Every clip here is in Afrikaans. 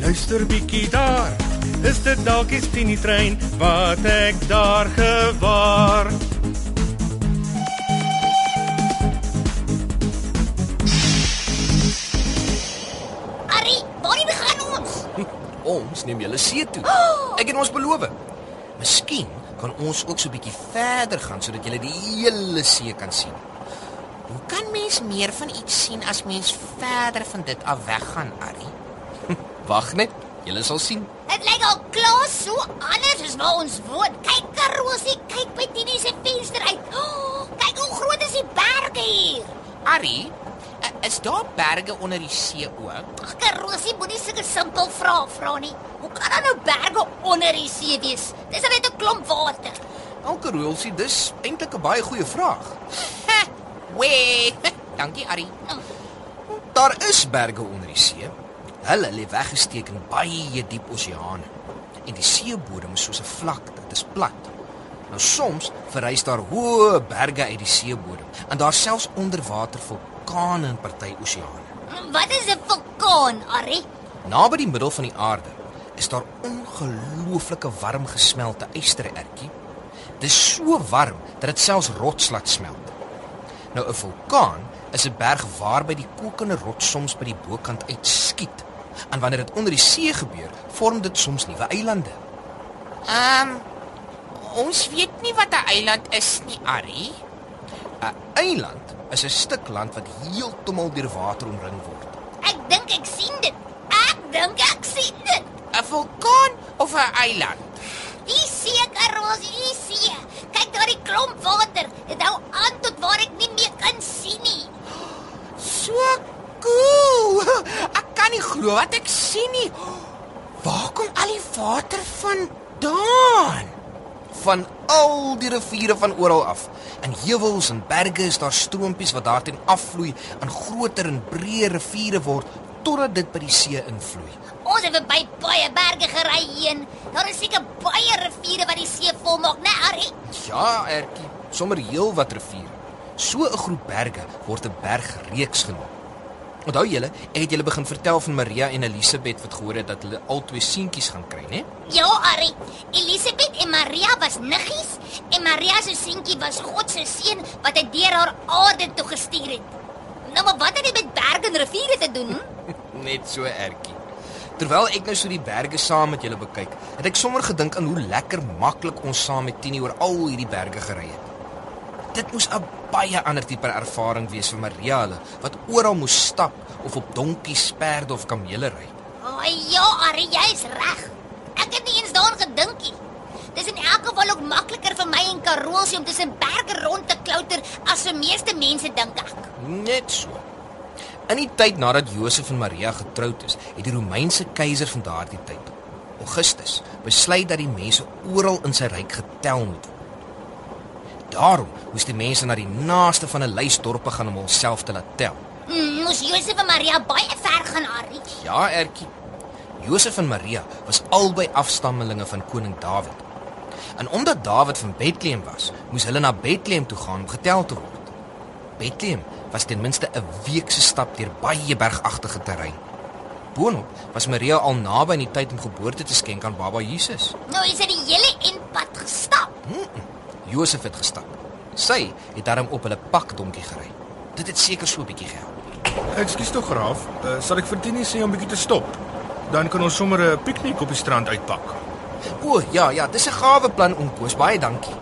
luister bietjie daar. Is dit dalk die Tini trein wat ek daar gewaar? Arrie, waar begin ons? Ons neem julle see toe. Ek en ons beloof. Miskien kan ons ook so 'n bietjie verder gaan sodat julle die hele see kan sien. Hoe kan mens meer van iets sien as mens verder van dit af weggaan, Arrie? Wag net, julle sal sien. Dit lyk al klaar so anders as waar ons woon. Kyk, Karosie, kyk by Tini se venster uit. Oh, kyk hoe groot is die berge hier. Arrie, i- is daar berge onder die see ook? Ag, Karosie, moenie sulke simpel vrae vra nie. Hoe kan daar nou berge onder die see wees? Dis net 'n klomp water. Elke roelsie, dis eintlik 'n baie goeie vraag. Wee. Dankie, Arrie. Daar is berge onder die see. Hulle lê weggesteek in baie diep oseane. En die seebodem is soos 'n vlakte, dit is plat. Nou soms verrys daar hoë berge uit die seebodem en daar selfs onderwater vulkane in party oseane. Wat is 'n vulkaan, Arrie? Naby die middel van die aarde is daar ongelooflike warm gesmelte ysterertjie. Dis so warm dat dit selfs rots laat smelt. Nou 'n vulkaan is 'n berg waarby die kokende rots soms by die bokant uitskiet. En wanneer dit onder die see gebeur, vorm dit soms nuwe eilande. Ehm um, ons weet nie wat 'n eiland is nie, Arrie. 'n Eiland is 'n stuk land wat heeltemal deur water omring word. Ek dink ek sien dit. Ek dink ek sien dit. 'n Vulkaan of 'n eiland? Die see, Karosie, die see. Kyk daar die klomp water. Dit hou aan tot waar ek nie meer kan sien nie. So cool. Kan nie glo wat ek sien nie. Waar kom al die water vandaan? Van al die riviere van oral af. In heuwels en berge is daar stroompies wat daarteen afvloei en groter en breër riviere word totdat dit by die see invloei. Ons het by baie berge gery heen. Daar is seker baie riviere wat die see volmaak, né, Arrie? Ja, Ertjie, sommer heel wat riviere. So 'n groep berge word 'n bergreeks genoem. Onthou julle, ek het julle begin vertel van Maria en Elisabeth wat gehoor het dat hulle albei seentjies gaan kry, né? Ja, Arrie. Elisabeth en Maria was niggies en Maria se seentjie was God se seun wat hy deur haar aarde toe gestuur het. Nou maar wat het dit met berge en riviere te doen? Hm? Net so Ertjie. Terwyl ek nou so die berge saam met julle bekyk, het ek sommer gedink aan hoe lekker maklik ons saam met Tini oor al hierdie berge gery het. Dit moes 'n baie ander tipe ervaring wees vir Maria hulle wat oral moes stap of op donkies, perde of kamele ry. O oh, ja, Arrie, jy's reg. Ek het nie eens daaraan gedink nie. Dis in elk geval ook makliker vir my en Karolsie om tussen berge rond te klouter as vir meeste mense dink ek. Net so. In die tyd nadat Josef en Maria getroud is, het die Romeinse keiser van daardie tyd, Augustus, besluit dat die mense oral in sy ryk getel moet word. Daarom moes die mense na die naaste van 'n lys dorpe gaan om hulself te laat tel. Mm, moes Josef en Maria baie ver gaan, Arrie. Ja, Ertjie. Josef en Maria was albei afstammelinge van koning Dawid. En omdat Dawid van Bethlehem was, moes hulle na Bethlehem toe gaan om getel te word. Bethlehem was ten minste 'n week se stap deur baie bergagtige terrein. Boonop was Maria al naby aan die tyd om geboorte te skenk aan baba Jesus. Nou is hy die hele eindpad gestap. Josef het gestap. Sy het daarom op hulle pakdonkie gery. Dit het seker so 'n bietjie gehelp. Ekskuus tog, Raaf. Uh, eh, sal ek vir Tini sê om bietjie te stop? Dan kan ons sommer 'n piknik op die strand uitpak. O, ja, ja, dis 'n gawe plan onkoos. Baie dankie.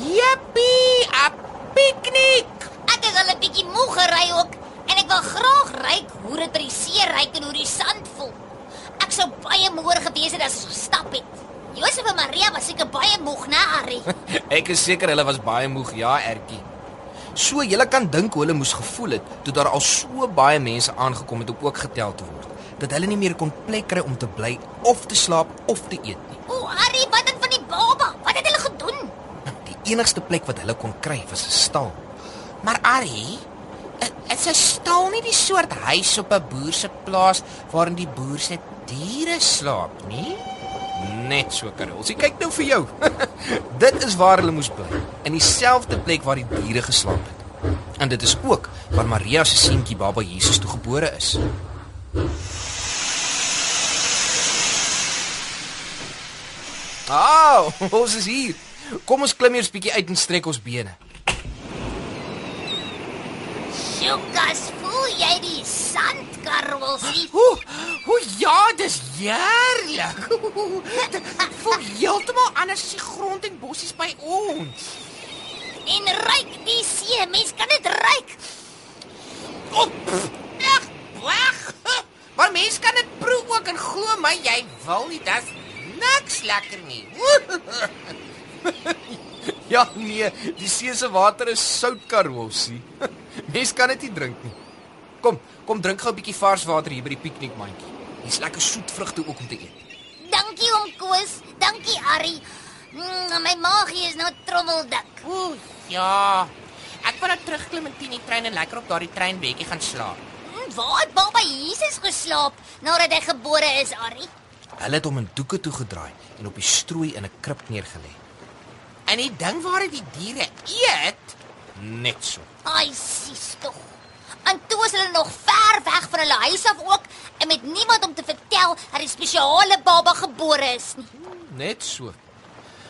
Jippie, 'n piknik. Ek is al 'n bietjie moeg gery ook en ek wil graag ryk hoe dit by die see ryk en hoe die sand voel. Ek sou baie moeër gewees het as ons gestap het. Josef en Maria was seker baie moeg, né, Harry? Ek is seker hulle was baie moeg, ja, Ertjie. So jy kan dink hoe hulle moes gevoel het toe daar al so baie mense aangekom het om ook getel te word. Dat hulle nie meer kon plek kry om te bly of te slaap of te eet nie. O, Harry, wat het van die baba? Wat het hulle gedoen? Die enigste plek wat hulle kon kry was 'n stal. Maar Ari, is 'n stal nie die soort huis op 'n boer se plaas waarin die boer se diere slaap nie? Net so Karel. Sy kyk nou vir jou. dit is waar hulle moes bly, in dieselfde plek waar die diere geslaap het. En dit is ook waar Maria se seentjie baba Jesus toe gebore is. Ah, ons is hier. Kom ons klim eers bietjie uit en strek ons bene. Sjokas, voel jy die sand, Karolsie? O, o ja, dis heerlik. Voel heeltemal anders die grond en bossies by ons. En ruik die see, mens kan dit ruik. Op. Ag, wag. Maar mens kan dit proe ook en glo my, jy wil nie, dis niks lekker nie. ja nee, die see se water is sout karossie. Mens kan dit nie drink nie. Kom, kom drink gou 'n bietjie vars water hier by die piknikmandjie. Hier's lekker soet vrugte ook om te eet. Dankie oom Koos. Dankie Arrie. Mm, my maagie is nou trommeldik. O ja. Ek wil nou terugklim in die trein en lekker op daardie treinbedjie gaan slaap. Mm, waar het baba Jesus geslaap nadat hy gebore is, Arrie? Hulle het hom in doeke toegedraai en op die strooi in 'n krib neergelê. En die ding waar die diere eet, net so. Ai, sis tog. En toe is hulle nog ver weg van hulle huis af ook en met niemand om te vertel dat die spesiale baba gebore is nie. Net so.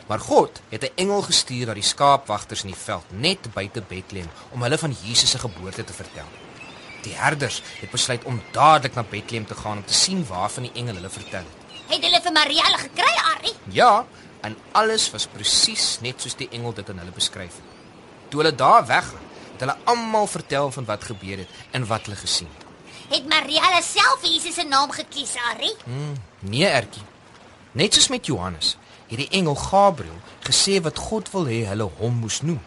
Maar God het 'n engel gestuur na die skaapwagters in die veld net buite Bethlehem om hulle van Jesus se geboorte te vertel. Die herders het besluit om dadelik na Bethlehem te gaan om te sien waarvan die engel hulle vertel het. Het hulle vir Maria gekry, Arrie? Ja, en alles was presies net soos die engel dit aan hulle beskryf het. Toe hulle daar weggaan, het hulle almal vertel van wat gebeur het en wat hulle gesien het. Het Maria self Jesus se naam gekies, Arrie? Hmm, nee, Ertjie. Net soos met Johannes, het die engel Gabriël gesê wat God wil hê hulle hom moes noem.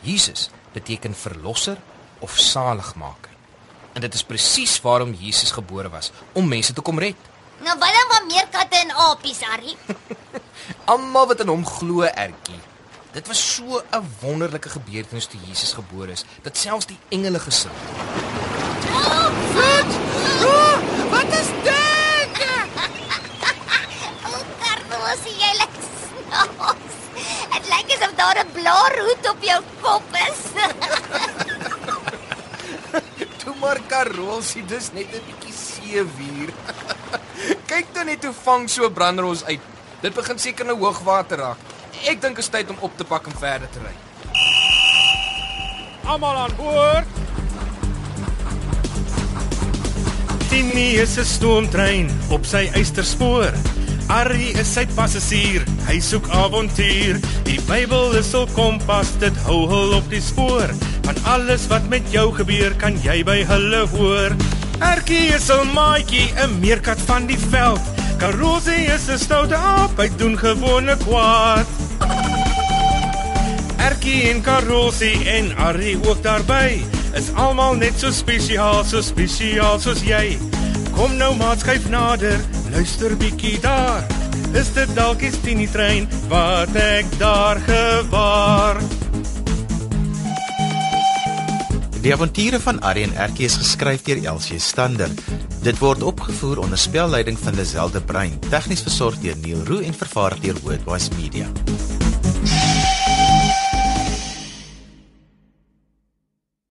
Jesus beteken verlosser of saligmaker. En dit is presies waarom Jesus gebore was, om mense te kom red. Nou wat dan van meer katte en apies, Arrie? Almal wat in hom glo, Ertjie. Dit was so 'n wonderlike gebeurtenis toe Jesus gebore is, dat selfs die engele gesing het. wat? Oh, wat is dit? O, Carlos, jy lyk snaaks. Dit lyk asof daar 'n blaarhoed op jou kop is. Toe maar Karolsie, dis net 'n bietjie seewier. Kyk toe net hoe vang so brandros uit. Dit begin seker nou hoogwater raak. Ek dink dit is tyd om op te pak en verder te ry. Almal aan boord. Tini is 'n stoomtrein op sy eysterspoor. Arrie is sy passasier, hy soek avontuur. Die Bybel is 'n kompas, dit hou hul op die spoor. Van alles wat met jou gebeur, kan jy by hulle hoor. Erkie is 'n maatjie, 'n meerkat van die veld. Karosie is 'n stoute aap, hy doen gewone kwaad. Erkie en Karosie en Arrie ook daarby. Is almal net so spesiaal, so spesiaal soos jy. Kom nou maat skuif nader, luister bietjie daar. Is dit dalk die Tini trein wat ek daar gewaar? Die avonture van Arrie en Erkie is geskryf deur Elsie Stander. Dit word opgevoer onder spelleiding van Lazelle de Bruin, tegnies versorg deur Neil Roo en vervaar deur Worldwide Media.